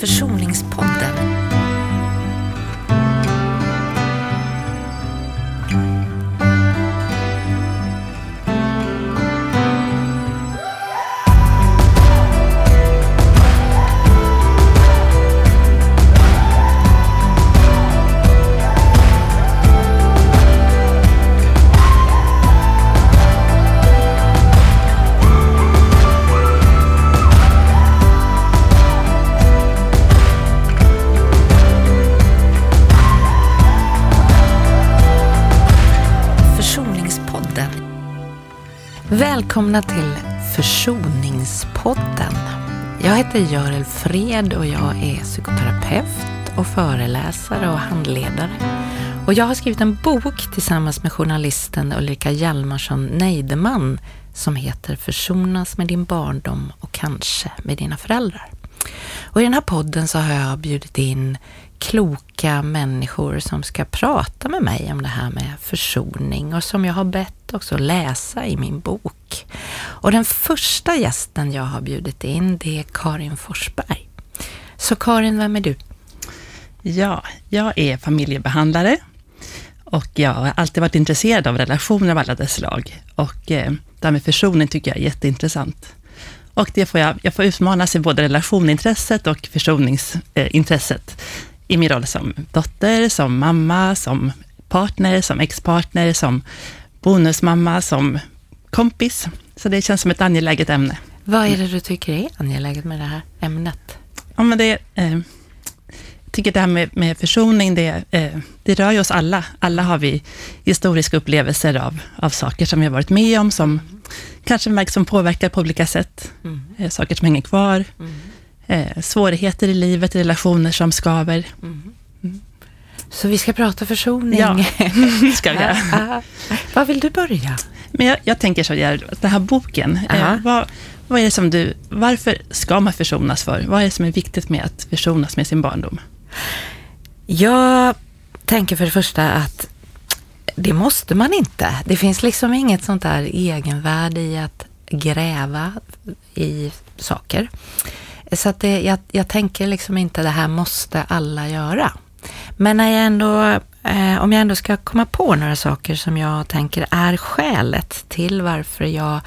Försoningspodden. Välkomna till Försoningspodden. Jag heter Görel Fred och jag är psykoterapeut och föreläsare och handledare. Och jag har skrivit en bok tillsammans med journalisten Ulrika Hjalmarsson Neideman som heter Försonas med din barndom och kanske med dina föräldrar. Och i den här podden så har jag bjudit in kloka människor som ska prata med mig om det här med försoning och som jag har bett också läsa i min bok. Och den första gästen jag har bjudit in det är Karin Forsberg. Så Karin, vem är du? Ja, jag är familjebehandlare och jag har alltid varit intresserad av relationer av alla dess slag. Och eh, det här med försoning tycker jag är jätteintressant. Och det får jag, jag får utmanas i både relationintresset och försoningsintresset eh, i min roll som dotter, som mamma, som partner, som ex-partner, som bonusmamma, som kompis. Så det känns som ett angeläget ämne. Vad är det du tycker är angeläget med det här ämnet? Ja, men det, eh, jag tycker det här med, med försoning, det, eh, det rör ju oss alla. Alla har vi historiska upplevelser av, av saker som vi har varit med om, som kanske märks som påverkar på olika sätt. Mm. Eh, saker som hänger kvar. Mm. Eh, svårigheter i livet, relationer som skaver. Mm. Så vi ska prata försoning. Ja, ska vi göra. Ah, ah. Vad vill du börja? Men jag, jag tänker så här, den här boken, eh, vad, vad är det som du, varför ska man försonas för? Vad är det som är viktigt med att försonas med sin barndom? Jag tänker för det första att det måste man inte. Det finns liksom inget sånt där egenvärde i att gräva i saker. Så att det, jag, jag tänker liksom inte det här måste alla göra. Men när jag ändå, eh, om jag ändå ska komma på några saker som jag tänker är skälet till varför jag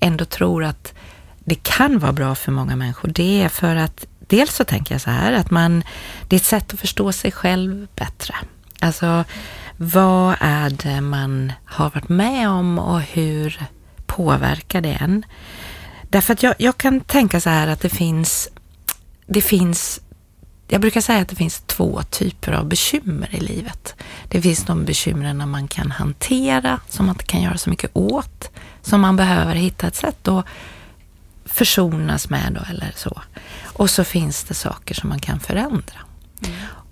ändå tror att det kan vara bra för många människor, det är för att dels så tänker jag så här att man, det är ett sätt att förstå sig själv bättre. Alltså, vad är det man har varit med om och hur påverkar det en? Därför att jag, jag kan tänka så här att det finns, det finns, jag brukar säga att det finns två typer av bekymmer i livet. Det finns de bekymren man kan hantera, som man inte kan göra så mycket åt, som man behöver hitta ett sätt att försonas med då, eller så. Och så finns det saker som man kan förändra.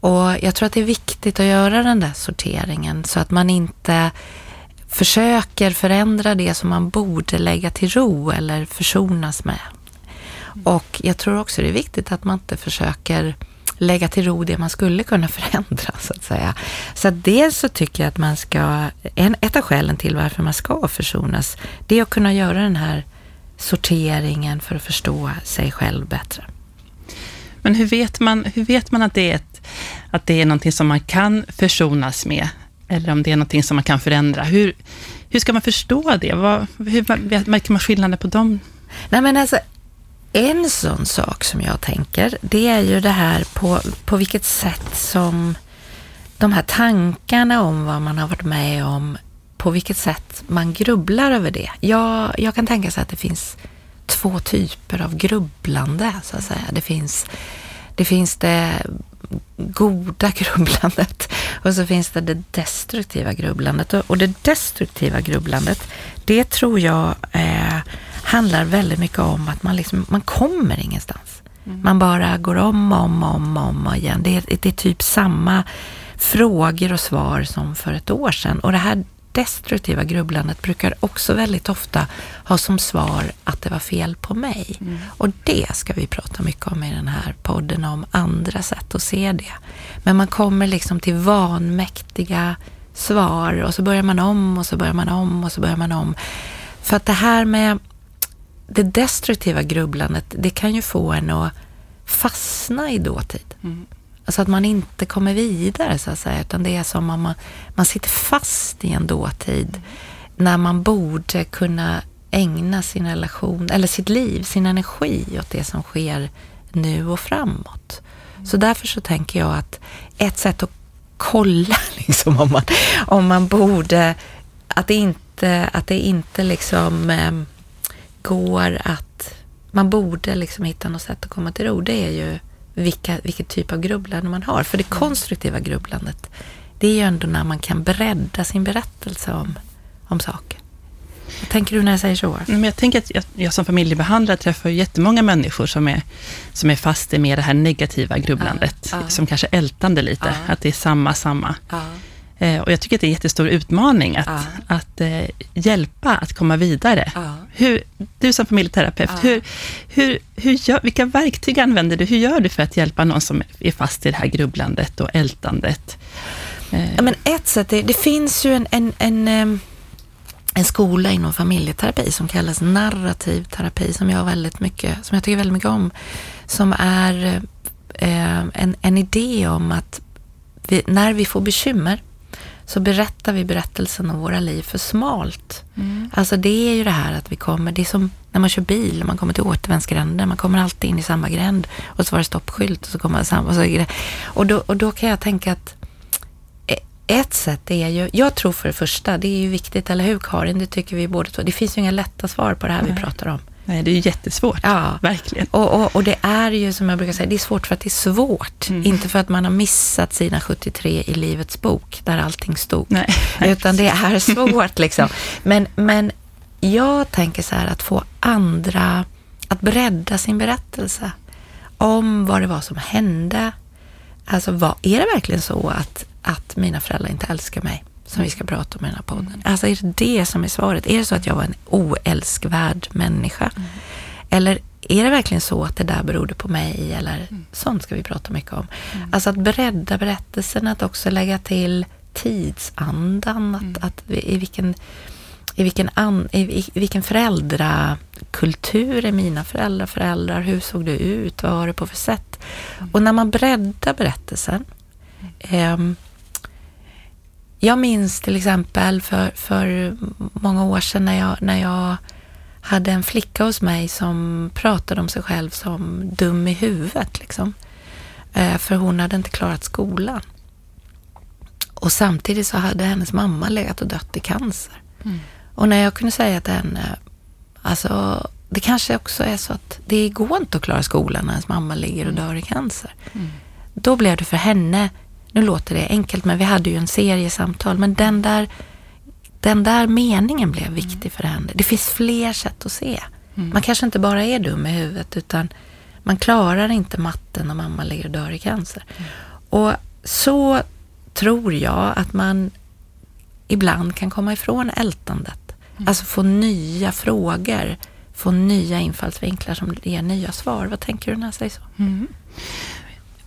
Och jag tror att det är viktigt att göra den där sorteringen så att man inte försöker förändra det som man borde lägga till ro eller försonas med. Och jag tror också det är viktigt att man inte försöker lägga till ro det man skulle kunna förändra, så att säga. Så att dels så tycker jag att man ska, en, ett av skälen till varför man ska försonas, det är att kunna göra den här sorteringen för att förstå sig själv bättre. Men hur vet man, hur vet man att, det är ett, att det är någonting som man kan försonas med? Eller om det är någonting som man kan förändra? Hur, hur ska man förstå det? Vad, hur märker man skillnaden på dem? Nej men alltså, en sån sak som jag tänker, det är ju det här på, på vilket sätt som de här tankarna om vad man har varit med om, på vilket sätt man grubblar över det. Jag, jag kan tänka sig att det finns två typer av grubblande, så att säga. Det finns det, finns det goda grubblandet och så finns det det destruktiva grubblandet. Och det destruktiva grubblandet, det tror jag eh, handlar väldigt mycket om att man, liksom, man kommer ingenstans. Mm. Man bara går om och om, om, om igen. Det är, det är typ samma frågor och svar som för ett år sedan. Och det här destruktiva grubblandet brukar också väldigt ofta ha som svar att det var fel på mig. Mm. Och det ska vi prata mycket om i den här podden, om andra sätt att se det. Men man kommer liksom till vanmäktiga svar och så börjar man om och så börjar man om och så börjar man om. För att det här med det destruktiva grubblandet, det kan ju få en att fastna i dåtid. Mm. Alltså att man inte kommer vidare så att säga, utan det är som om man, man sitter fast i en dåtid mm. när man borde kunna ägna sin relation, eller sitt liv, sin energi åt det som sker nu och framåt. Mm. Så därför så tänker jag att ett sätt att kolla liksom om man, om man borde, att det inte, att det inte liksom eh, går att, man borde liksom hitta något sätt att komma till ro, det är ju vilka, vilket typ av grubblande man har. För det mm. konstruktiva grubblandet, det är ju ändå när man kan bredda sin berättelse om, om saker. Vad tänker du när jag säger så? Men jag tänker att jag, jag som familjebehandlare träffar jättemånga människor som är, som är fast i med det här negativa grubblandet, ja, ja. som kanske ältande lite, ja. att det är samma, samma. Eh, och jag tycker att det är en jättestor utmaning att, att eh, hjälpa att komma vidare. Hur, du som familjeterapeut, hur, hur, hur gör, vilka verktyg använder du? Hur gör du för att hjälpa någon som är fast i det här grubblandet och ältandet? Ja, men ett sätt, är, det finns ju en, en, en en skola inom familjeterapi som kallas narrativ terapi som jag, väldigt mycket, som jag tycker väldigt mycket om. Som är eh, en, en idé om att vi, när vi får bekymmer så berättar vi berättelsen om våra liv för smalt. Mm. Alltså det är ju det här att vi kommer, det är som när man kör bil, man kommer till återvändsgränder, man kommer alltid in i samma gränd och så var det stoppskylt och så kommer man samma. Och, så, och, då, och då kan jag tänka att ett sätt är ju, jag tror för det första, det är ju viktigt, eller hur Karin? Det tycker vi båda två. Det finns ju inga lätta svar på det här Nej. vi pratar om. Nej, det är jättesvårt. Ja. Verkligen. Och, och, och, det är ju, som jag brukar säga, det är svårt för att det är svårt. Mm. Inte för att man har missat sina 73 i Livets bok, där allting stod. Nej. Utan det är svårt liksom. Men, men jag tänker så här, att få andra att bredda sin berättelse om vad det var som hände. Alltså, vad, är det verkligen så att att mina föräldrar inte älskar mig, som vi ska prata om i den här podden. Mm. Alltså är det det som är svaret? Är det så att jag var en oälskvärd människa? Mm. Eller är det verkligen så att det där berodde på mig? Eller mm. sånt ska vi prata mycket om. Mm. Alltså att bredda berättelsen, att också lägga till tidsandan, att, mm. att i vilken i vilken, an, i, i vilken föräldrakultur är mina föräldrar föräldrar? Hur såg det ut? Vad var det på för sätt? Mm. Och när man breddar berättelsen eh, jag minns till exempel för, för många år sedan när jag, när jag hade en flicka hos mig som pratade om sig själv som dum i huvudet. Liksom. Eh, för hon hade inte klarat skolan. Och samtidigt så hade hennes mamma legat och dött i cancer. Mm. Och när jag kunde säga till henne, alltså det kanske också är så att det går inte att klara skolan när ens mamma ligger och mm. dör i cancer. Mm. Då blev det för henne nu låter det enkelt, men vi hade ju en serie samtal. Men den där, den där meningen blev viktig för henne. Det finns fler sätt att se. Mm. Man kanske inte bara är dum i huvudet, utan man klarar inte matten när mamma ligger och dör i cancer. Mm. Och så tror jag att man ibland kan komma ifrån ältandet. Mm. Alltså få nya frågor, få nya infallsvinklar som ger nya svar. Vad tänker du när jag säger så? Mm.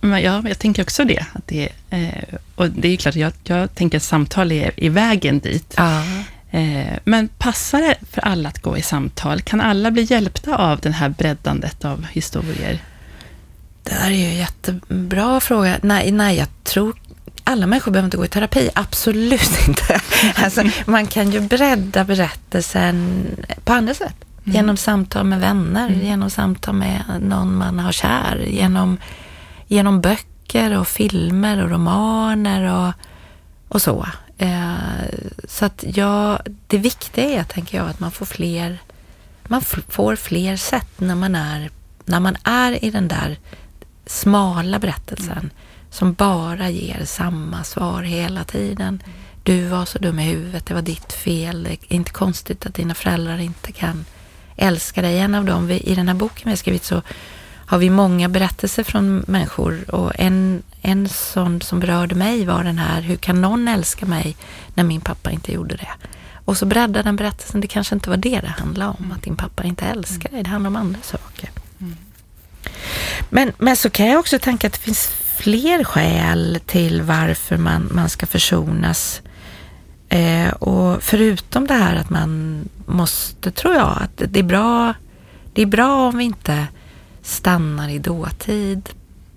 Men ja, jag tänker också det. Att det eh, och det är klart, jag, jag tänker att samtal är, är vägen dit. Ja. Eh, men passar det för alla att gå i samtal? Kan alla bli hjälpta av det här breddandet av historier? Det här är ju en jättebra fråga. Nej, nej, jag tror alla människor behöver inte gå i terapi, absolut inte. Alltså, man kan ju bredda berättelsen på andra sätt. Mm. Genom samtal med vänner, mm. genom samtal med någon man har kär, genom genom böcker och filmer och romaner och, och så. Eh, så att ja, det viktiga är, tänker jag, att man får fler, man får fler sätt när man är, när man är i den där smala berättelsen mm. som bara ger samma svar hela tiden. Du var så dum i huvudet, det var ditt fel. Det är inte konstigt att dina föräldrar inte kan älska dig. En av dem vi, i den här boken vi har skrivit så har vi många berättelser från människor och en, en sån som berörde mig var den här, hur kan någon älska mig när min pappa inte gjorde det? Och så breddade den berättelsen, det kanske inte var det det handlade om, att din pappa inte älskar dig, det handlar om andra saker. Mm. Men, men så kan jag också tänka att det finns fler skäl till varför man, man ska försonas. Eh, och förutom det här att man måste, tror jag, att det är bra, det är bra om vi inte stannar i dåtid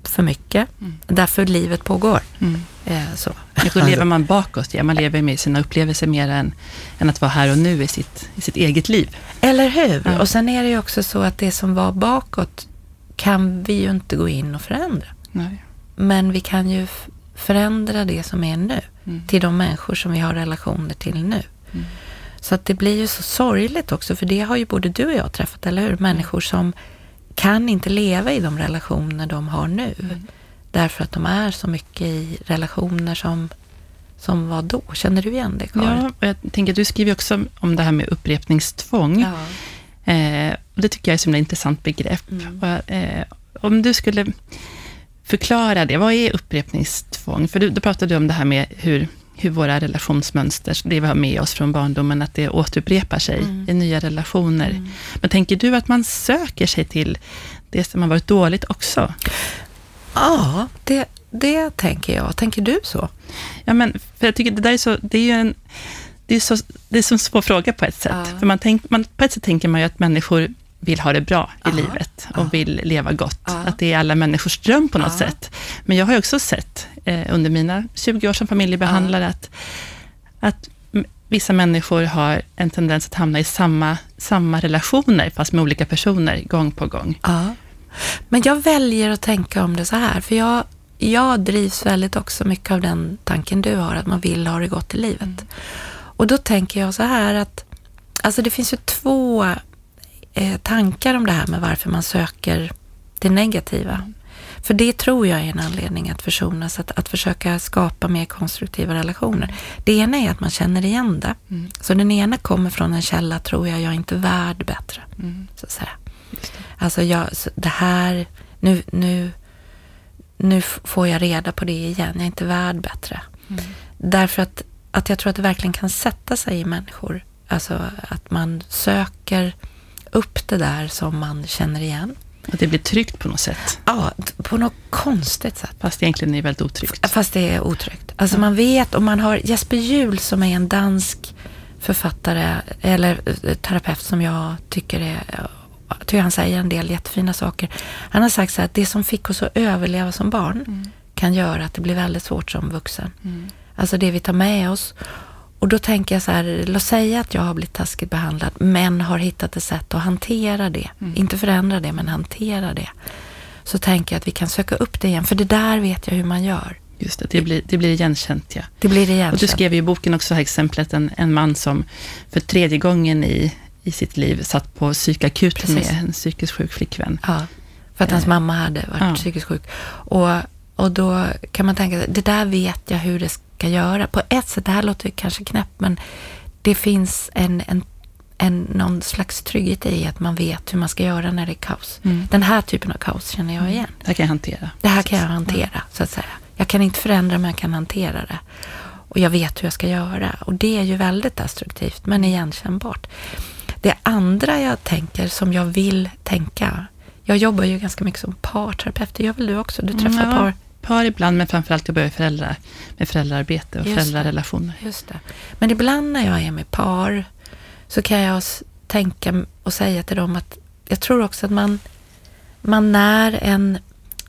för mycket. Mm. Därför livet pågår. Mm. Eh, så. då lever man bakåt, ja. man lever med sina upplevelser mer än, än att vara här och nu i sitt, i sitt eget liv. Eller hur? Ja. Och sen är det ju också så att det som var bakåt kan vi ju inte gå in och förändra. Nej. Men vi kan ju förändra det som är nu mm. till de människor som vi har relationer till nu. Mm. Så att det blir ju så sorgligt också, för det har ju både du och jag träffat, eller hur? Människor som kan inte leva i de relationer de har nu. Mm. Därför att de är så mycket i relationer som, som var då. Känner du igen det, Karin? Ja, och jag tänker, du skriver också om det här med upprepningstvång. Ja. Eh, och det tycker jag är ett så intressant begrepp. Mm. Och, eh, om du skulle förklara det, vad är upprepningstvång? För du, då pratade du om det här med hur, hur våra relationsmönster, det vi har med oss från barndomen, att det återupprepar sig mm. i nya relationer. Mm. Men tänker du att man söker sig till det som har varit dåligt också? Ja, det, det tänker jag. Tänker du så? Ja, men för jag tycker det där är så, det är ju en, det är så, det är så svår fråga på ett sätt. Ja. För man tänk, man, på ett sätt tänker man ju att människor vill ha det bra i Aha. livet och Aha. vill leva gott. Aha. Att det är alla människors dröm på något sätt. Men jag har också sett eh, under mina 20 år som familjebehandlare att, att vissa människor har en tendens att hamna i samma, samma relationer, fast med olika personer, gång på gång. Ja. Men jag väljer att tänka om det så här, för jag, jag drivs väldigt också mycket av den tanken du har, att man vill ha det gott i livet. Mm. Och då tänker jag så här att, alltså det finns ju två eh, tankar om det här med varför man söker det negativa. För det tror jag är en anledning att försonas, att, att försöka skapa mer konstruktiva relationer. Det ena är att man känner igen det. Mm. Så den ena kommer från en källa, tror jag, jag är inte värd bättre. Mm. Så att säga. Det. Alltså, jag, det här, nu, nu, nu får jag reda på det igen, jag är inte värd bättre. Mm. Därför att, att jag tror att det verkligen kan sätta sig i människor. Alltså att man söker upp det där som man känner igen. Att det blir tryggt på något sätt? Ja, på något konstigt sätt. Fast egentligen är det väldigt otryggt? Fast det är otryggt. Alltså ja. man vet, om man har Jesper Juhl som är en dansk författare eller eh, terapeut som jag tycker är jag tycker han säger en del jättefina saker. Han har sagt så här att det som fick oss att överleva som barn mm. kan göra att det blir väldigt svårt som vuxen. Mm. Alltså det vi tar med oss och då tänker jag så här, låt säga att jag har blivit taskigt behandlad, men har hittat ett sätt att hantera det. Mm. Inte förändra det, men hantera det. Så tänker jag att vi kan söka upp det igen, för det där vet jag hur man gör. Just det, det blir, det blir igenkänt. Ja. Det blir igenkänt. Och du skrev i boken också här exemplet en, en man som för tredje gången i, i sitt liv satt på psykakuten med en psykiskt sjuk flickvän. Ja, för att hans eh. mamma hade varit ja. psykiskt sjuk. Och, och då kan man tänka, det där vet jag hur det ska göra. På ett sätt, det här låter kanske knäppt, men det finns en, en, en, någon slags trygghet i att man vet hur man ska göra när det är kaos. Mm. Den här typen av kaos känner jag igen. Det här kan jag hantera. Det här kan jag hantera, ja. så att säga. Jag kan inte förändra, men jag kan hantera det. Och jag vet hur jag ska göra. Och det är ju väldigt destruktivt, men igenkännbart. Det andra jag tänker, som jag vill tänka, jag jobbar ju ganska mycket som parterapeut, det gör väl du också? Du träffar ja. par par ibland, men framförallt jobbar jag föräldrar, med föräldraarbete och just föräldrarelationer. Det, just det. Men ibland när jag är med par så kan jag tänka och säga till dem att jag tror också att man, man när en...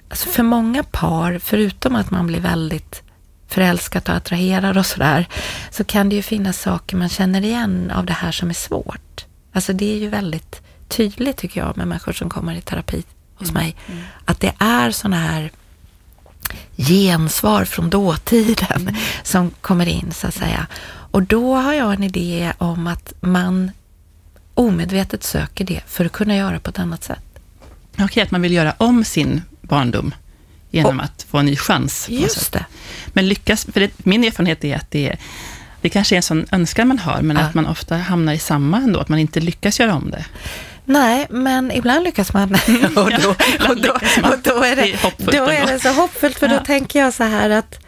Alltså för många par, förutom att man blir väldigt förälskad och attraherad och sådär, så kan det ju finnas saker man känner igen av det här som är svårt. Alltså det är ju väldigt tydligt tycker jag med människor som kommer i terapi hos mm. mig, mm. att det är sådana här gensvar från dåtiden mm. som kommer in så att säga. Och då har jag en idé om att man omedvetet söker det för att kunna göra på ett annat sätt. Okej, okay, att man vill göra om sin barndom genom och, att få en ny chans. Just det. Men lyckas, för det, min erfarenhet är att det, det kanske är en sån önskan man har, men ja. att man ofta hamnar i samma ändå, att man inte lyckas göra om det. Nej, men ibland lyckas man. och, då, och, då, och då, är det, då är det så hoppfullt, för då tänker jag så här att,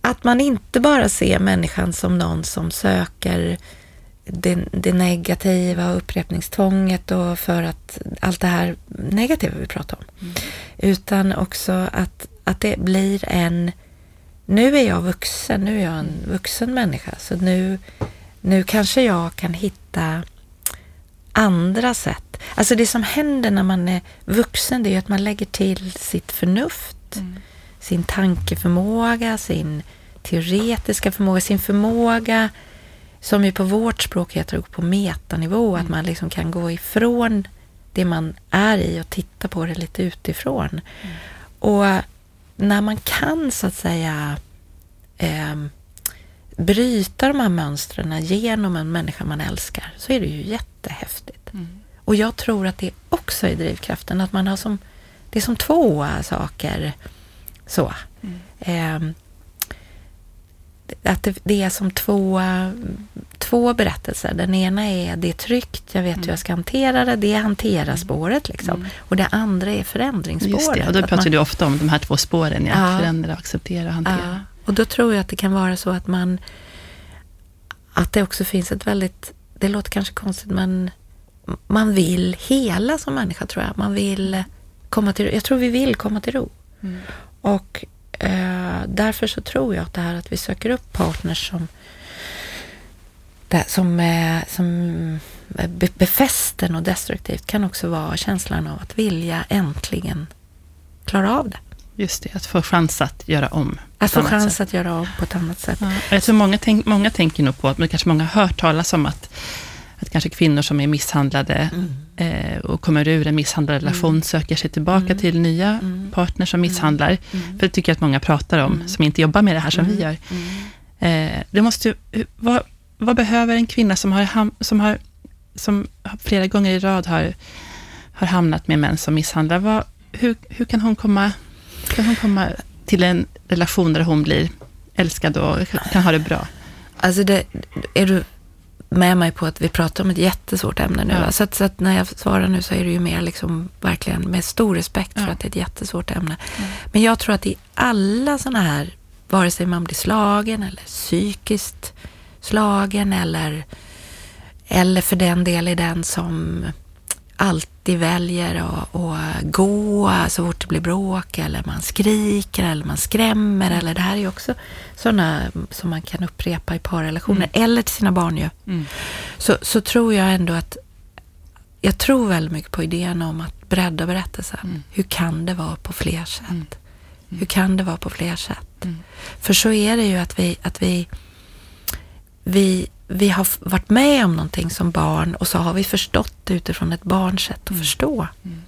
att man inte bara ser människan som någon som söker det, det negativa och upprepningstvånget och för att allt det här negativa vi pratar om. Mm. Utan också att, att det blir en, nu är jag vuxen, nu är jag en vuxen människa, så nu, nu kanske jag kan hitta andra sätt. Alltså det som händer när man är vuxen, det är att man lägger till sitt förnuft, mm. sin tankeförmåga, sin teoretiska förmåga, sin förmåga som ju på vårt språk heter på metanivå, mm. att man liksom kan gå ifrån det man är i och titta på det lite utifrån. Mm. Och när man kan så att säga eh, bryta de här mönstren genom en människa man älskar så är det ju jättehäftigt. Mm. Och jag tror att det också är drivkraften, att man har som, det är som två saker. Så. Mm. Eh, att det, det, är som två, två berättelser. Den ena är det är tryggt, jag vet mm. hur jag ska hantera det, det är hantera-spåret. Liksom. Mm. Och det andra är förändringsspåret. Just det, och då pratar man, du ofta om de här två spåren, ja, ja. förändra, acceptera och hantera. Ja. Och då tror jag att det kan vara så att man, att det också finns ett väldigt, det låter kanske konstigt, men man vill hela som människa tror jag. Man vill komma till Jag tror vi vill komma till ro. Mm. Och eh, därför så tror jag att det här att vi söker upp partners som som, eh, som befäster något destruktivt kan också vara känslan av att vilja äntligen klara av det. Just det, att få chans att göra om. Att få chans sätt. att göra om på ett annat sätt. Ja. Jag tror många, tänk, många tänker nog på, men kanske många har hört talas om att, att kanske kvinnor som är misshandlade mm. eh, och kommer ur en misshandlad mm. relation söker sig tillbaka mm. till nya mm. partners som misshandlar. Mm. Mm. För det tycker jag att många pratar om, som inte jobbar med det här som vi gör. Eh, det måste, vad, vad behöver en kvinna som har, som har som flera gånger i rad har, har hamnat med män som misshandlar, vad, hur, hur kan hon komma kan hon komma till en relation där hon blir älskad och kan ha det bra? Alltså, det, är du med mig på att vi pratar om ett jättesvårt ämne nu? Ja. Så, att, så, att, när jag svarar nu så är det ju mer liksom verkligen med stor respekt ja. för att det är ett jättesvårt ämne. Ja. Men jag tror att i alla sådana här, vare sig man blir slagen eller psykiskt slagen eller, eller för den del i den som alltid väljer att, att gå så fort det blir bråk eller man skriker eller man skrämmer eller det här är ju också sådana som man kan upprepa i parrelationer mm. eller till sina barn ju. Mm. Så, så tror jag ändå att jag tror väldigt mycket på idén om att bredda berättelsen. Mm. Hur kan det vara på fler sätt? Mm. Mm. Hur kan det vara på fler sätt? Mm. För så är det ju att vi, att vi, vi vi har varit med om någonting som barn och så har vi förstått det utifrån ett barns sätt att mm. förstå. Mm.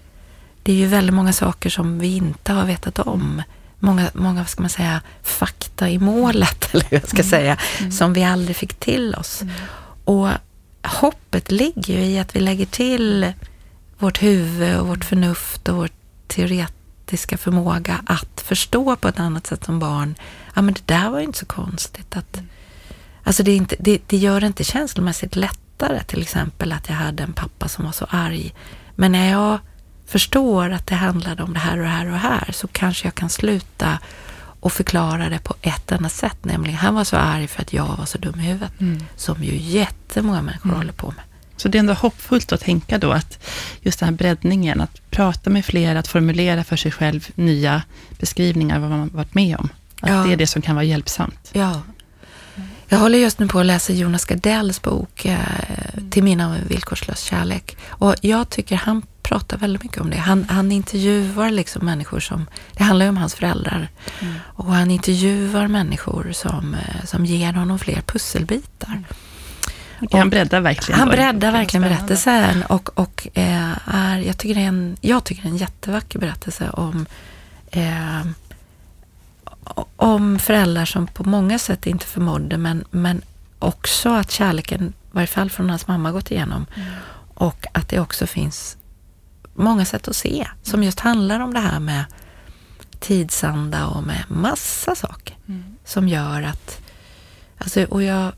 Det är ju väldigt många saker som vi inte har vetat om. Många, många ska man säga, fakta i målet, eller hur jag ska mm. säga, mm. som vi aldrig fick till oss. Mm. Och hoppet ligger ju i att vi lägger till vårt huvud och vårt förnuft och vår teoretiska förmåga att förstå på ett annat sätt som barn. Ja, men det där var ju inte så konstigt. att. Alltså det, inte, det, det gör det inte känslomässigt lättare till exempel att jag hade en pappa som var så arg. Men när jag förstår att det handlade om det här och det här och det här så kanske jag kan sluta och förklara det på ett annat sätt. Nämligen han var så arg för att jag var så dum i huvudet. Mm. Som ju jättemånga människor mm. håller på med. Så det är ändå hoppfullt att tänka då att just den här breddningen, att prata med fler, att formulera för sig själv nya beskrivningar av vad man varit med om. Att ja. det är det som kan vara hjälpsamt. Ja, jag håller just nu på att läsa Jonas Gardells bok eh, Till min av villkorslös kärlek. Och jag tycker han pratar väldigt mycket om det. Han, han intervjuar liksom människor som, det handlar ju om hans föräldrar. Mm. Och han intervjuar människor som, eh, som ger honom fler pusselbitar. Mm. Och han breddar verkligen. Han breddar verkligen berättelsen. Och, och eh, är, jag, tycker det är en, jag tycker det är en jättevacker berättelse om eh, om föräldrar som på många sätt inte förmådde, men, men också att kärleken, i varje fall från hans mamma, gått igenom. Mm. Och att det också finns många sätt att se, som just handlar om det här med tidsanda och med massa saker mm. som gör att... Alltså, och jag,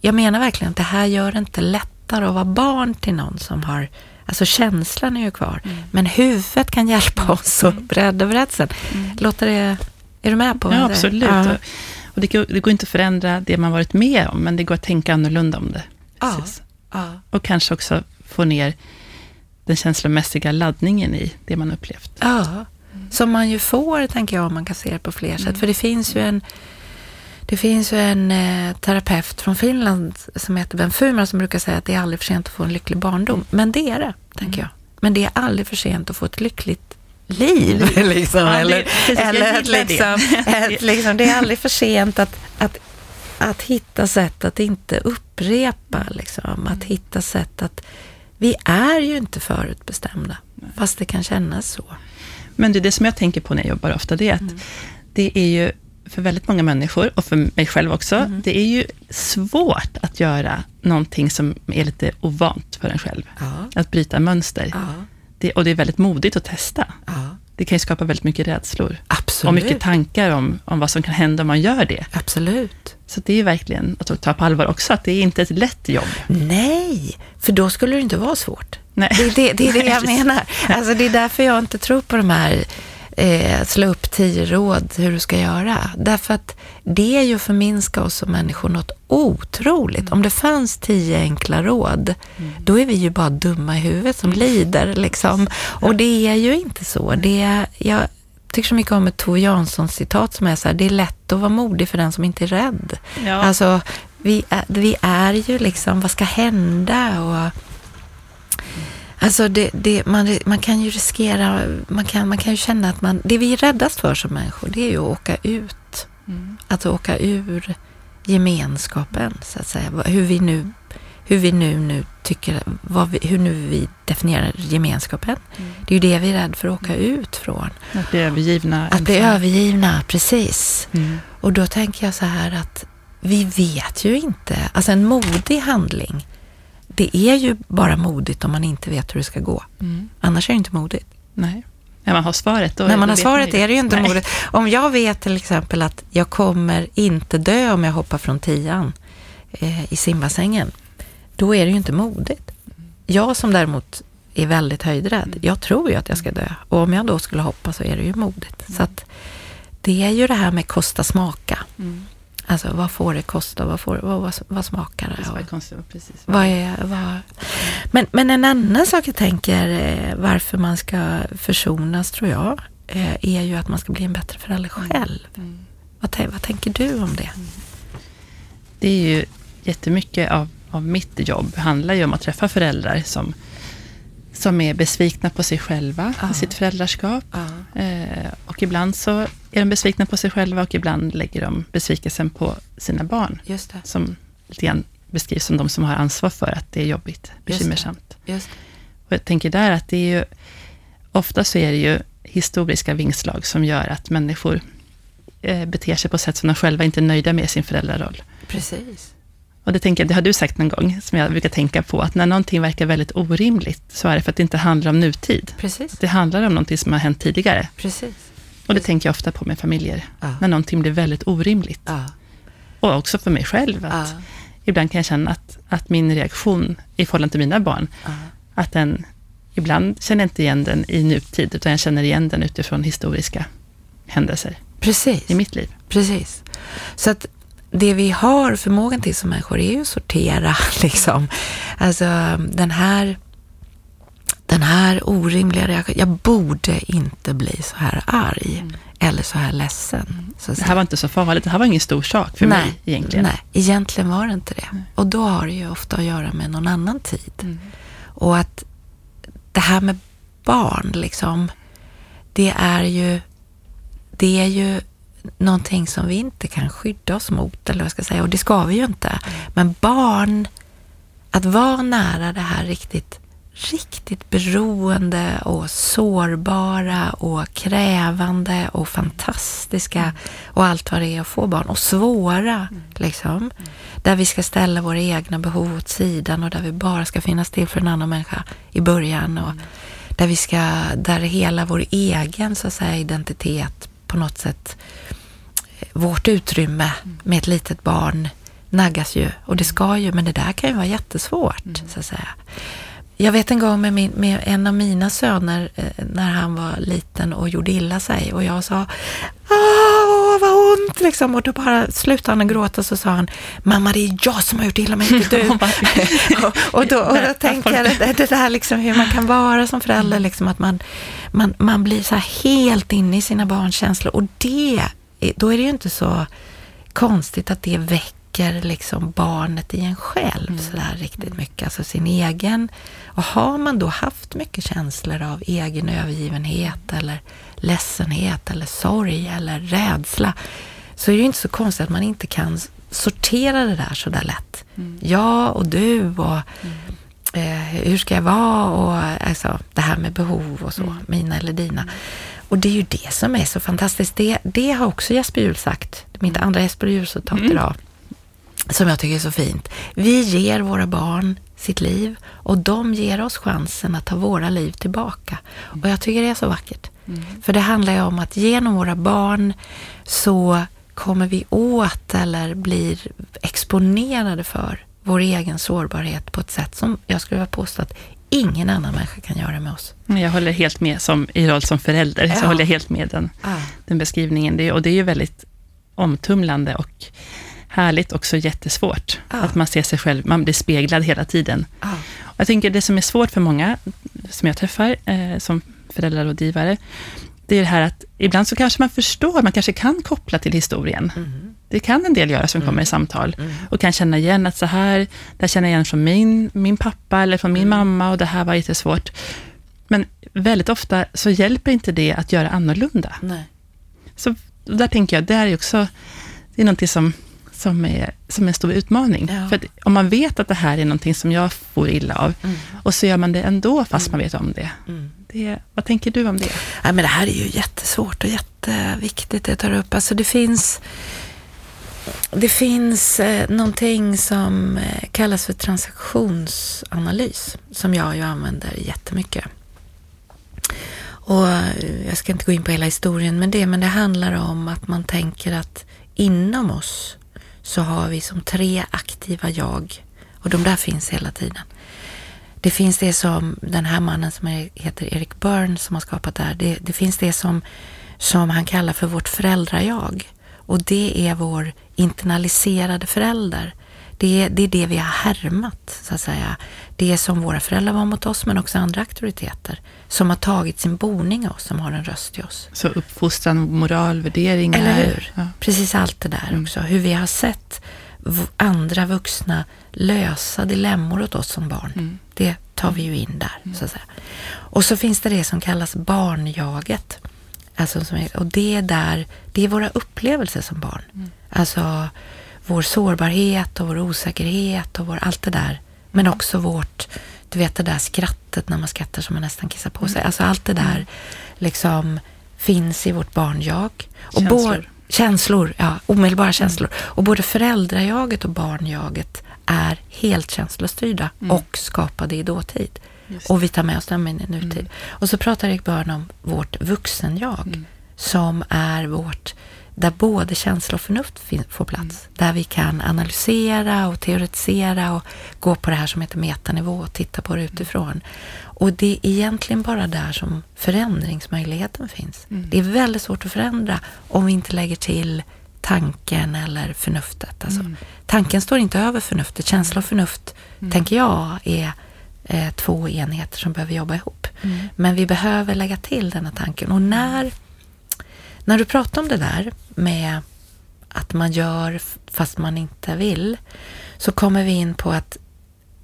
jag menar verkligen att det här gör det inte lättare att vara barn till någon som har... Alltså känslan är ju kvar, mm. men huvudet kan hjälpa mm. oss att bredda berättelsen. Mm. Låter det är du med på det? Ja, absolut. Ja. Och det, går, det går inte att förändra det man varit med om, men det går att tänka annorlunda om det. Ja. ja. Och kanske också få ner den känslomässiga laddningen i det man upplevt. Ja, som man ju får, tänker jag, om man kan se det på fler mm. sätt. För det finns ju en Det finns ju en eh, terapeut från Finland som heter Ben Fumar som brukar säga att det är aldrig för sent att få en lycklig barndom. Men det är det, tänker jag. Men det är aldrig för sent att få ett lyckligt liv. liksom, eller precis, eller det. liksom, ett, liksom, det är aldrig för sent att, att, att hitta sätt att inte upprepa. Liksom, att hitta sätt att... Vi är ju inte förutbestämda, fast det kan kännas så. Men det det som jag tänker på när jag jobbar ofta, det är att det är ju för väldigt många människor, och för mig själv också, det är ju svårt att göra någonting som är lite ovant för en själv. Ja, Att bryta mönster. ja, Det, och det är väldigt modigt att testa. ja. Det kan ju skapa väldigt mycket rädslor. Absolut. Och mycket tankar om, om vad som kan hända om man gör det. Absolut. Så det är ju verkligen att ta på allvar också, att det är inte ett lätt jobb. Nej, för då skulle det inte vara svårt. Nej. Det, är det, det är det jag menar. Alltså det är därför jag inte tror på de här eh, slå upp tio råd hur du ska göra. Därför att det är ju att förminska oss som människor något otroligt. Om det fanns tio enkla råd, då är vi ju bara dumma i huvudet som lider. Liksom. Och det är ju inte så. Det är, jag tycker så mycket om ett Tove Janssons citat som är så här, det är lätt att vara modig för den som inte är rädd. Ja. Alltså, vi är, vi är ju liksom, vad ska hända? Och, alltså, det, det, man, man kan ju riskera, man kan, man kan ju känna att man, det vi är räddast för som människor, det är ju att åka ut. Mm. Att åka ur gemenskapen, så att säga. Hur vi nu, hur vi nu, nu tycker, vi, hur nu vi definierar gemenskapen. Det är ju det vi är rädda för att åka ut från. Att bli övergivna. Att bli ensamma. övergivna, precis. Mm. Och då tänker jag så här att vi vet ju inte, alltså en modig handling, det är ju bara modigt om man inte vet hur det ska gå. Mm. Annars är det inte modigt. Nej. När man har svaret, då När man har svaret är det ju inte Nej. modigt. Om jag vet till exempel att jag kommer inte dö om jag hoppar från tian eh, i simbassängen, då är det ju inte modigt. Jag som däremot är väldigt höjdrädd, jag tror ju att jag ska dö. Och om jag då skulle hoppa så är det ju modigt. Så att det är ju det här med kosta smaka. Mm. Alltså vad får det kosta? Vad, får, vad, vad, vad smakar det? Det konstigt, precis. vad är, vad... Men, men en annan sak jag tänker eh, varför man ska försonas tror jag eh, är ju att man ska bli en bättre förälder själv. Mm. Vad, vad tänker du om det? Det är ju jättemycket av, av mitt jobb handlar ju om att träffa föräldrar som, som är besvikna på sig själva, Ja. i sitt föräldraskap. Ja, Eh, och ibland så är de besvikna på sig själva och ibland lägger de besvikelsen på sina barn. just det. Som lite grann beskrivs som de som har ansvar för att det är jobbigt, det. bekymmersamt. Just Och jag tänker där att det är ju, ofta så är det ju historiska vingslag som gör att människor eh, beter sig på sätt som de själva inte är nöjda med i sin föräldraroll. Precis. Och det, tänker jag, det har du sagt någon gång, som jag brukar tänka på, att när någonting verkar väldigt orimligt, så är det för att det inte handlar om nutid. Precis. Det handlar om någonting som har hänt tidigare. Precis. Och det tänker jag ofta på med familjer, Ja. när någonting blir väldigt orimligt. Ja. Och också för mig själv, att Ja. ibland kan jag känna att, att min reaktion i förhållande till mina barn, att den, ibland känner jag inte igen den i nutid, utan jag känner igen den utifrån historiska händelser Precis. i mitt liv. Precis. Så att det vi har förmågan till som människor är ju att sortera liksom. Alltså den här den här orimliga reaktionen. Jag borde inte bli så här arg eller så här ledsen. Så Det här var inte så farligt, det här var ingen stor sak för mig egentligen. Nej, egentligen var det inte det. Och då har det ju ofta att göra med någon annan tid. Mm. Och att det här med barn, liksom, det är ju, det är ju någonting som vi inte kan skydda oss mot, eller vad jag ska säga, och det ska vi ju inte. Men barn, att vara nära det här riktigt, riktigt beroende och sårbara och krävande och fantastiska och allt vad det är att få barn. Och svåra, liksom. Där vi ska ställa våra egna behov åt sidan och där vi bara ska finnas till för en annan människa i början och där vi ska, där hela vår egen så att säga identitet på något sätt vårt utrymme med ett litet barn naggas ju. Och det ska ju, men det där kan ju vara jättesvårt, så att säga. Jag vet en gång med, min, med en av mina söner eh, när han var liten och gjorde illa sig och jag sa Åh, vad ont liksom. Och då bara slutade han att gråta så sa han Mamma, det är jag som har gjort illa mig, inte du. och, och, då, och då tänker jag det, det där liksom hur man kan vara som förälder, liksom att man, man, man blir så här helt inne i sina barns känslor. Och det, då är det ju inte så konstigt att det väcker liksom barnet i en själv mm. sådär riktigt mycket. Alltså sin egen. Och har man då haft mycket känslor av egen övergivenhet eller ledsenhet eller sorg eller rädsla så är det ju inte så konstigt att man inte kan sortera det där så där lätt. Mm. Jag och du och mm. eh, hur ska jag vara och alltså, det här med behov och så, mm. mina eller dina. Och det är ju det som är så fantastiskt. Det, det har också Jesper Juhl sagt, mitt andra Jesper Juhl-citat mm. idag, som jag tycker är så fint. Vi ger våra barn sitt liv och de ger oss chansen att ta våra liv tillbaka. Och jag tycker det är så vackert. Mm. För det handlar ju om att genom våra barn så kommer vi åt eller blir exponerade för vår egen sårbarhet på ett sätt som jag skulle vilja påstå att ingen annan människa kan göra med oss. Jag håller helt med, som, i roll som förälder, ja. så håller jag helt med den, ja. den beskrivningen. Det, och det är ju väldigt omtumlande och härligt, också jättesvårt. Ja. Att man ser sig själv, man blir speglad hela tiden. Jag tänker det som är svårt för många, som jag träffar, eh, som föräldrarådgivare, det är det här att ibland så kanske man förstår, man kanske kan koppla till historien. Mm. Det kan en del göra som mm. kommer i samtal mm. och kan känna igen att så här, det här känner jag igen från min, min pappa eller från min mm. mamma och det här var jättesvårt. Men väldigt ofta så hjälper inte det att göra annorlunda. Nej. Så där tänker jag, det är också, det är någonting som, som, är, som är en stor utmaning. Ja. För om man vet att det här är någonting som jag får illa av, mm. och så gör man det ändå fast man vet om det. Mm. Det, vad tänker du om det? Ja, men det här är ju jättesvårt och jätteviktigt det tar upp. Alltså det finns, det finns eh, någonting som eh, kallas för transaktionsanalys som jag ju använder jättemycket. Och eh, jag ska inte gå in på hela historien med det, men det handlar om att man tänker att inom oss så har vi som tre aktiva jag och de där finns hela tiden. Det finns det som den här mannen som heter Erik Burns som har skapat det här. Det, det finns det som, som han kallar för vårt föräldrajag. Och det är vår internaliserade förälder. Det, det är det vi har härmat, så att säga. Det är som våra föräldrar var mot oss, men också andra auktoriteter som har tagit sin boning av oss, som har en röst i oss. Så uppfostran, moral, värderingar. Eller hur? Ja. Precis allt det där mm. också. Hur vi har sett andra vuxna lösa dilemmor åt oss som barn. Mm. Det tar vi ju in där, mm. så att säga. Och så finns det det som kallas barnjaget. Alltså, som är, och det är där, det är våra upplevelser som barn. Mm. Alltså vår sårbarhet och vår osäkerhet och vår, allt det där. Men också vårt, du vet det där skrattet när man skrattar som man nästan kissar på sig. Mm. Alltså allt det där mm. liksom finns i vårt barnjag. Och känslor. känslor, ja, omedelbara mm. känslor. Och både föräldrajaget och barnjaget är helt känslostyrda mm. och skapade i dåtid. Och vi tar med oss dem in i nutid. Mm. Och så pratar Erik Börn om vårt vuxenjag mm. som är vårt där både känsla och förnuft får plats. Mm. Där vi kan analysera och teoretisera och gå på det här som heter metanivå och titta på det mm. utifrån. Och det är egentligen bara där som förändringsmöjligheten finns. Mm. Det är väldigt svårt att förändra om vi inte lägger till tanken eller förnuftet. Alltså, mm. Tanken står inte över förnuftet. Känsla och förnuft, mm. tänker jag, är eh, två enheter som behöver jobba ihop. Mm. Men vi behöver lägga till denna tanken. Och när, när du pratar om det där med att man gör fast man inte vill, så kommer vi in på att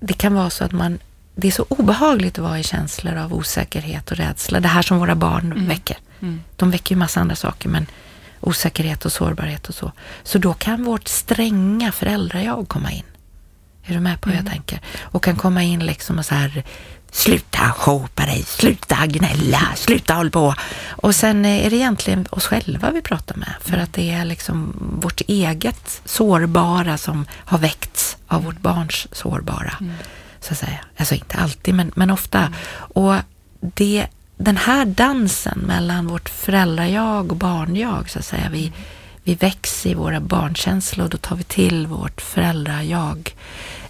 det kan vara så att man det är så obehagligt att vara i känslor av osäkerhet och rädsla. Det här som våra barn mm. väcker. Mm. De väcker ju massa andra saker, men osäkerhet och sårbarhet och så. Så då kan vårt stränga föräldrajag komma in. Är du med på hur jag mm. tänker? Och kan komma in liksom och så här Sluta shoppa dig, sluta gnälla, sluta håll på. Och sen är det egentligen oss själva vi pratar med. För att det är liksom vårt eget sårbara som har väckts av vårt barns sårbara. Mm. Så att säga. Alltså inte alltid, men, men ofta. Mm. Och det den här dansen mellan vårt föräldrajag och barnjag, så att säga, vi, vi växer i våra barnkänslor och då tar vi till vårt föräldrajag.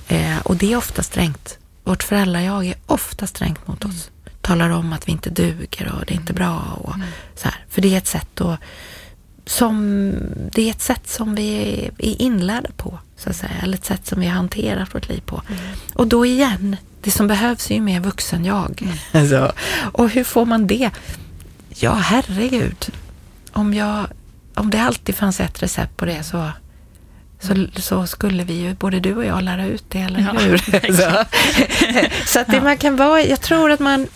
Eh, och det är ofta strängt. Vårt föräldrajag är ofta strängt mot oss. Talar om att vi inte duger och det är inte bra. Och så här. För det är ett sätt att som, det är ett sätt som vi är inlärda på, så att säga. Eller ett sätt som vi har hanterat vårt liv på. Mm. Och då igen, det som behövs är ju mer vuxen-jag. Mm. Alltså, och hur får man det? Ja, herregud. Om, jag, om det alltid fanns ett recept på det så så, så skulle vi ju, både du och jag, lära ut det, eller Ja, hur? så så att det Ja. man kan vara, jag tror att man,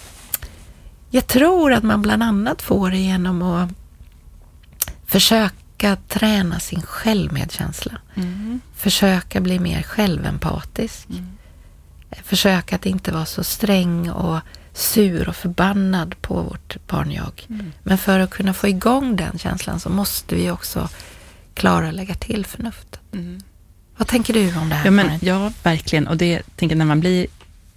jag tror att man bland annat får det genom att försöka träna sin självmedkänsla. Mm. Försöka bli mer självempatisk. Försöka att inte vara så sträng och sur och förbannad på vårt barn-jag. Mm. Men för att kunna få igång den känslan så måste vi också klara att lägga till förnuftet. Mm. Vad tänker du om det här Ja, men, ja, verkligen. Och det tänker när man blir,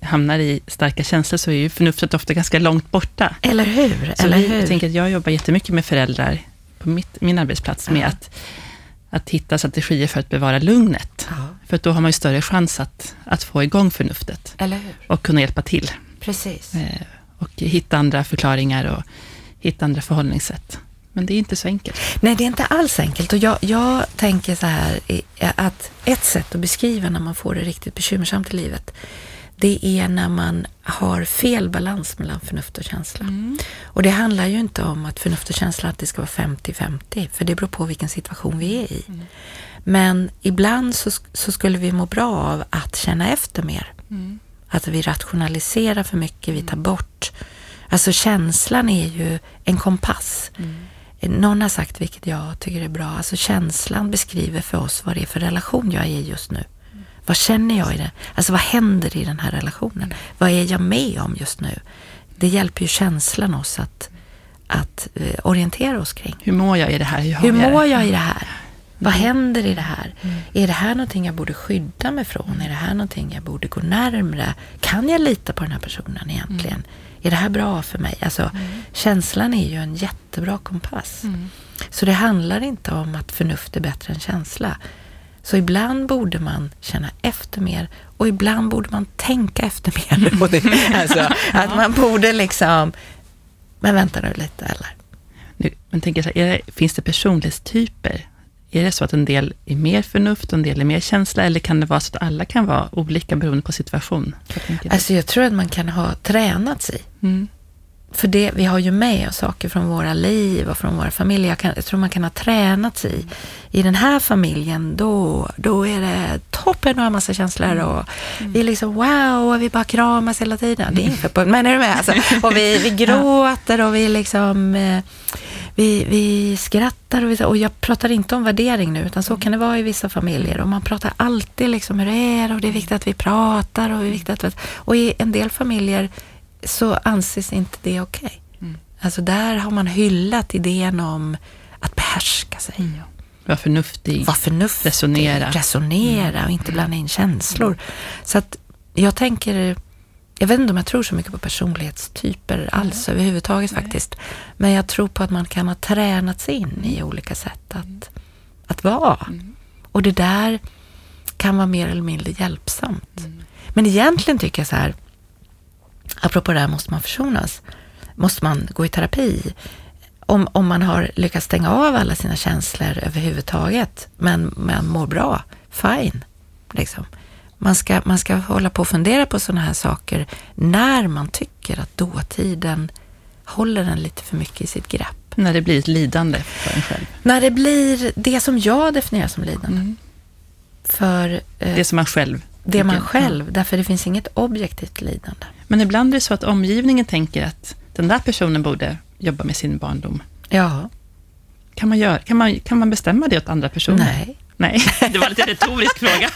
hamnar i starka känslor så är ju förnuftet ofta ganska långt borta. Eller hur? Så Eller vi, hur? jag tänker att jag jobbar jättemycket med föräldrar på mitt, min arbetsplats med Ja. att, att hitta strategier för att bevara lugnet. ja, För då har man ju större chans att, att få igång förnuftet och kunna hjälpa till. Precis. Eh, och hitta andra förklaringar och hitta andra förhållningssätt. Men det är inte så enkelt. Nej, det är inte alls enkelt. Och jag, jag tänker så här, att ett sätt att beskriva när man får det riktigt bekymmersamt i livet, det är när man har fel balans mellan förnuft och känsla. Och det handlar ju inte om att förnuft och känsla alltid ska vara 50-50, för det beror på vilken situation vi är i. Men ibland så, så skulle vi må bra av att känna efter mer. Att vi rationaliserar för mycket, vi tar bort. Alltså känslan är ju en kompass. Någon har sagt, vilket jag tycker är bra, alltså känslan beskriver för oss vad det är för relation jag är i just nu. Vad känner jag i det? Alltså vad händer i den här relationen? Vad är jag med om just nu? Det hjälper ju känslan oss att, att eh, orientera oss kring. Hur mår jag i det här? Hur, jag mår det? jag i det här? Vad händer i det här? Är det här någonting jag borde skydda mig från? Är det här någonting jag borde gå närmre? Kan jag lita på den här personen egentligen? Är det här bra för mig? Alltså, känslan är ju en jättebra kompass. Så det handlar inte om att förnuft är bättre än känsla. Så ibland borde man känna efter mer och ibland borde man tänka efter mer. Det, alltså, att man borde liksom, men vänta nu lite eller? Nu, men tänker så här, finns det personlighetstyper? Är det så att en del är mer förnuft och en del är mer känsla? Eller kan det vara så att alla kan vara olika beroende på situation? Jag. Alltså jag tror att man kan ha tränat sig. Mm. För det, vi har ju med oss saker från våra liv och från våra familjer. Jag, kan, jag tror man kan ha tränat sig. I den här familjen, då, då är det toppen och har massa känslor. Och Vi är liksom wow, och vi bara kramas hela tiden. Det är inget på men är du med? Alltså, och vi, vi gråter och vi liksom... Eh, vi, vi skrattar och, vi, och jag pratar inte om värdering nu, utan så kan det vara i vissa familjer. Och man pratar alltid liksom hur det är och det är viktigt att vi pratar. Och, det är viktigt att, och i en del familjer så anses inte det okej. Alltså där har man hyllat idén om att behärska sig. Var förnuftig. Vara förnuftig. Resonera. Resonera och inte blanda in känslor. Så att jag tänker, jag vet inte om jag tror så mycket på personlighetstyper alls överhuvudtaget faktiskt. Men jag tror på att man kan ha tränat sig in i olika sätt att, att vara. Och det där kan vara mer eller mindre hjälpsamt. Men egentligen tycker jag så här, apropå det här måste man försonas. Måste man gå i terapi? Om, om man har lyckats stänga av alla sina känslor överhuvudtaget, men man mår bra, fine. Liksom. Man, ska, man ska hålla på och fundera på sådana här saker när man tycker att dåtiden håller den lite för mycket i sitt grepp. När det blir ett lidande för en själv. När det blir det som jag definierar som lidande. För eh, Det som man själv det tycker. man själv, därför det finns inget objektivt lidande. Men ibland är det så att omgivningen tänker att den där personen borde jobba med sin barndom. Ja, Kan man, göra, kan man, kan man bestämma det åt andra personer? nej. Nej, det var lite en retorisk fråga.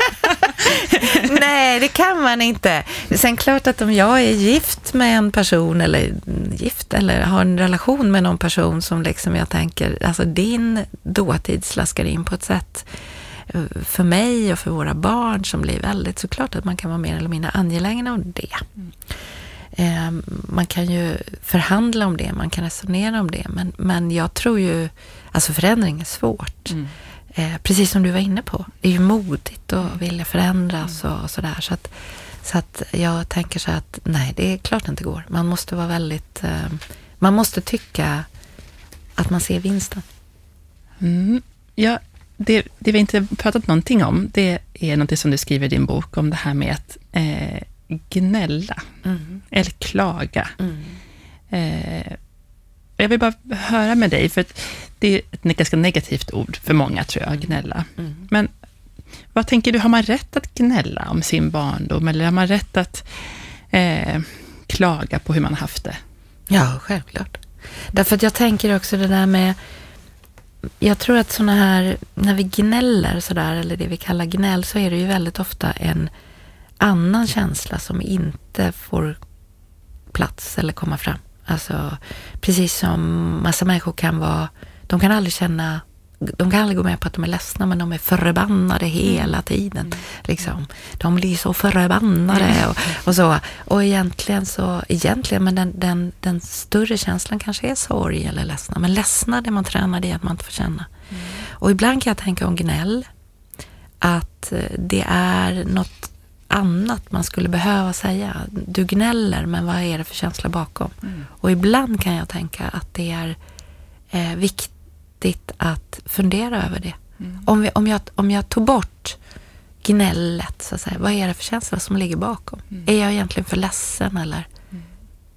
Nej, det kan man inte. Sen klart att om jag är gift med en person eller gift eller har en relation med någon person som liksom jag tänker, alltså din dåtid slaskar in på ett sätt för mig och för våra barn som blir väldigt, så klart att man kan vara mer eller mindre angelägen om det. Eh, Man kan ju förhandla om det, man kan resonera om det, men, men jag tror ju, alltså förändring är svårt. Eh, precis som du var inne på. Det är ju modigt att vilja förändras och, och sådär. Så att, så att jag tänker så att nej, det är klart det inte går. Man måste vara väldigt... Eh, man måste tycka att man ser vinsten. Mm. Ja, det, det vi inte pratat någonting om, det är något som du skriver i din bok om det här med att eh, gnälla eller klaga. Eh, och jag vill bara höra med dig, för det är ett ganska negativt ord för många, tror jag, gnälla. Men Vad tänker du, har man rätt att gnälla om sin barndom, eller har man rätt att eh, klaga på hur man haft det? Ja, självklart. Därför att jag tänker också det där med jag tror att sådana här, när vi gnäller sådär, eller det vi kallar gnäll, så är det ju väldigt ofta en annan känsla som inte får plats eller komma fram. Alltså, precis som massa människor kan vara, de kan aldrig känna de kan aldrig gå med på att de är ledsna, men de är förbannade hela mm. tiden. Mm. Liksom. De blir så förbannade mm. och, och, så. Och egentligen så, egentligen, men den, den, den större känslan kanske är sorg eller ledsna. Men ledsna, det man tränar, det är att man inte får känna. Mm. Och ibland kan jag tänka om gnäll, att eh, det är något annat man skulle behöva säga. Du gnäller, men vad är det för känsla bakom? Mm. Och ibland kan jag tänka att det är eh, viktigt viktigt att fundera över det. Mm. Om, vi, om, jag, om jag tog bort gnället, så att säga, vad är det för känsla som ligger bakom? Mm. Är jag egentligen för ledsen eller, mm.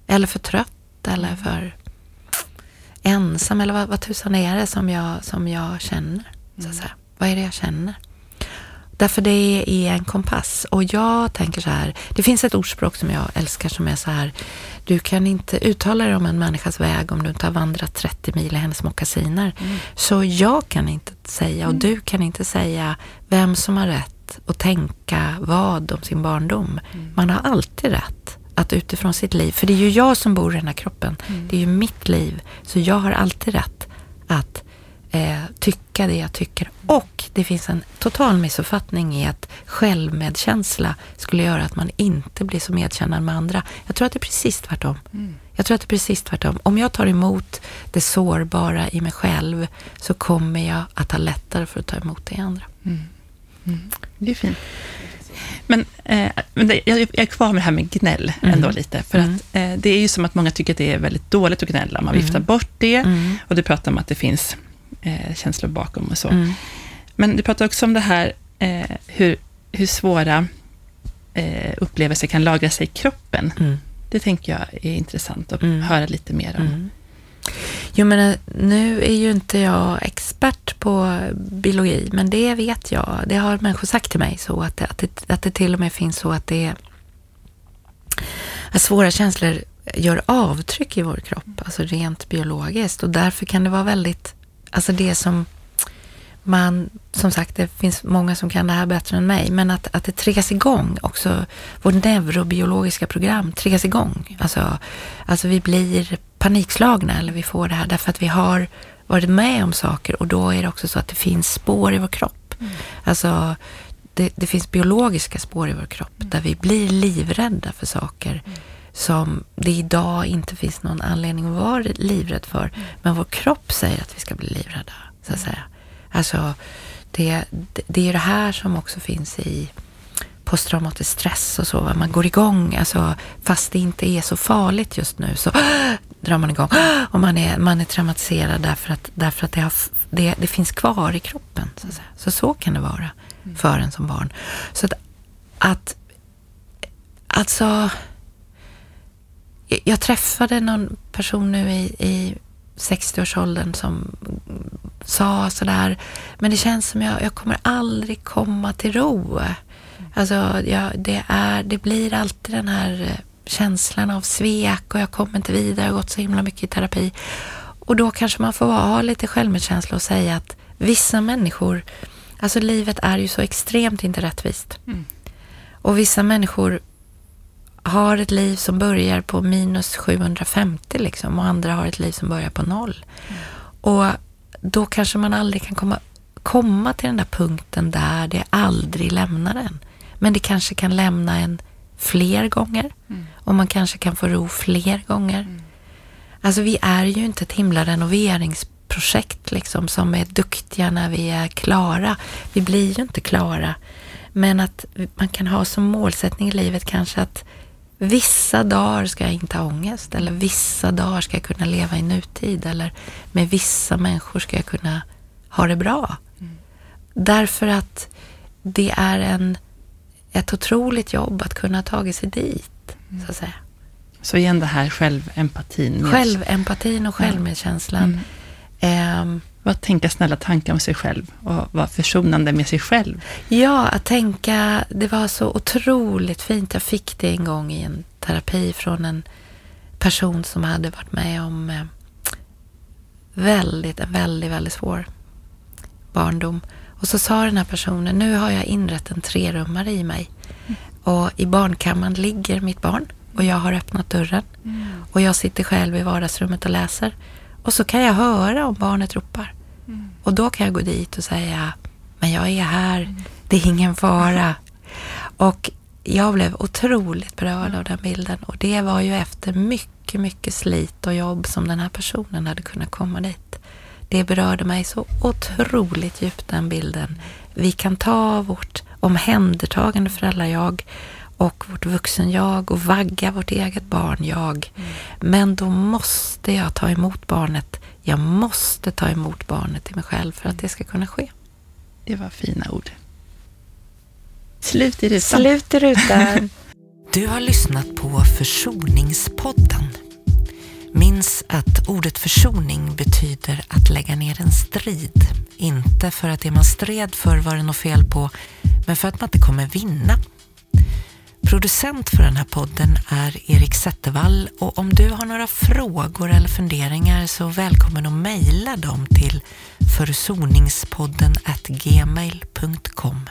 eller för trött eller mm. för ensam? Eller vad, vad tusan är det som jag, som jag känner? Så att mm. säga. Vad är det jag känner? Därför det är en kompass. Och jag tänker så här, det finns ett ordspråk som jag älskar som är så här, du kan inte uttala dig om en människas väg om du inte har vandrat 30 mil i hennes mockasiner. Mm. Så jag kan inte säga, och mm. du kan inte säga, vem som har rätt att tänka vad om sin barndom. Mm. Man har alltid rätt att utifrån sitt liv, för det är ju jag som bor i den här kroppen, mm. det är ju mitt liv, så jag har alltid rätt att eh, tycka det jag tycker. Och det finns en total missuppfattning i att självmedkänsla skulle göra att man inte blir så medkännande med andra. Jag tror att det är precis tvärtom. Mm. Jag tror att det är precis tvärtom. Om jag tar emot det sårbara i mig själv så kommer jag att ha lättare för att ta emot det i andra. Mm. Mm. Det är fint. Men, eh, men det, jag är kvar med det här med gnäll mm. ändå lite. För mm. att eh, det är ju som att många tycker att det är väldigt dåligt att gnälla. Man viftar mm. bort det. Mm. Och du pratar om att det finns eh, känslor bakom och så. Mm. Men du pratar också om det här eh, hur, hur svåra eh, upplevelser kan lagra sig i kroppen. Mm. Det tänker jag är intressant att mm. höra lite mer om. Mm. Jo, men eh, nu är ju inte jag expert på biologi, men det vet jag. Det har människor sagt till mig, så att det, att det, att det till och med finns så att det är att svåra känslor gör avtryck i vår kropp, alltså rent biologiskt. Och därför kan det vara väldigt alltså det som man, som sagt, det finns många som kan det här bättre än mig, men att, att det triggas igång också. Vårt neurobiologiska program triggas igång. Alltså, alltså vi blir panikslagna eller vi får det här därför att vi har varit med om saker och då är det också så att det finns spår i vår kropp. Mm. Alltså, det, det, finns biologiska spår i vår kropp mm. där vi blir livrädda för saker. Mm som det idag inte finns någon anledning att vara livrädd för. Men vår kropp säger att vi ska bli livrädda, så att säga. Alltså, det, det, är det här som också finns i posttraumatisk stress och så. Man går igång, alltså, fast det inte är så farligt just nu, så drar man igång. Och man är, man är traumatiserad därför att, därför att det, har, det, det finns kvar i kroppen. Så, så så kan det vara för en som barn. Så att, att alltså jag träffade någon person nu i, i 60-årsåldern som sa sådär, men det känns som jag, jag kommer aldrig komma till ro. Alltså, jag, det, är, det blir alltid den här känslan av svek och jag kommer inte vidare, jag har gått så himla mycket i terapi. Och då kanske man får ha lite självmedkänsla och säga att vissa människor, alltså livet är ju så extremt inte rättvist. Mm. Och vissa människor har ett liv som börjar på minus 750 liksom och andra har ett liv som börjar på noll. Mm. Och då kanske man aldrig kan komma, komma till den där punkten där det aldrig lämnar en. Men det kanske kan lämna en fler gånger mm. och man kanske kan få ro fler gånger. Mm. Alltså vi är ju inte ett himla renoveringsprojekt liksom som är duktiga när vi är klara. Vi blir ju inte klara. Men att man kan ha som målsättning i livet kanske att Vissa dagar ska jag inte ha ångest eller vissa dagar ska jag kunna leva i nutid eller med vissa människor ska jag kunna ha det bra. Mm. Därför att det är en, ett otroligt jobb att kunna ta sig dit. Mm. Så att säga. Så igen det här självempatin. Självempatin och självmedkänslan. Mm. Eh, Vad tänka snälla tankar om sig själv och vara försonande med sig själv. Ja, att tänka, det var så otroligt fint. Jag fick det en gång i en terapi från en person som hade varit med om eh, väldigt, en väldigt, väldigt svår barndom. Och så sa den här personen, nu har jag inrett en trerummare i mig. Och i barnkammaren ligger mitt barn och jag har öppnat dörren. Mm. Och jag sitter själv i vardagsrummet och läser. Och så kan jag höra om barnet ropar. Mm. Och då kan jag gå dit och säga, men jag är här, mm. det är ingen fara. Och jag blev otroligt berörd av den bilden. Och det var ju efter mycket, mycket slit och jobb som den här personen hade kunnat komma dit. Det berörde mig så otroligt djupt, den bilden. Vi kan ta vårt omhändertagande föräldrar-jag och vårt vuxen-jag och vagga vårt eget barn-jag. Mm. Men då måste jag ta emot barnet. Jag måste ta emot barnet i mig själv för att det ska kunna ske. Det var fina ord. Slut i rutan. Slut i rutan. du har lyssnat på Försoningspodden. Minns att ordet försoning betyder att lägga ner en strid. Inte för att det man stred för var det något fel på, men för att man inte kommer vinna. Producent för den här podden är Erik Zettervall och om du har några frågor eller funderingar så välkommen att mejla dem till försoningspodden gmail.com.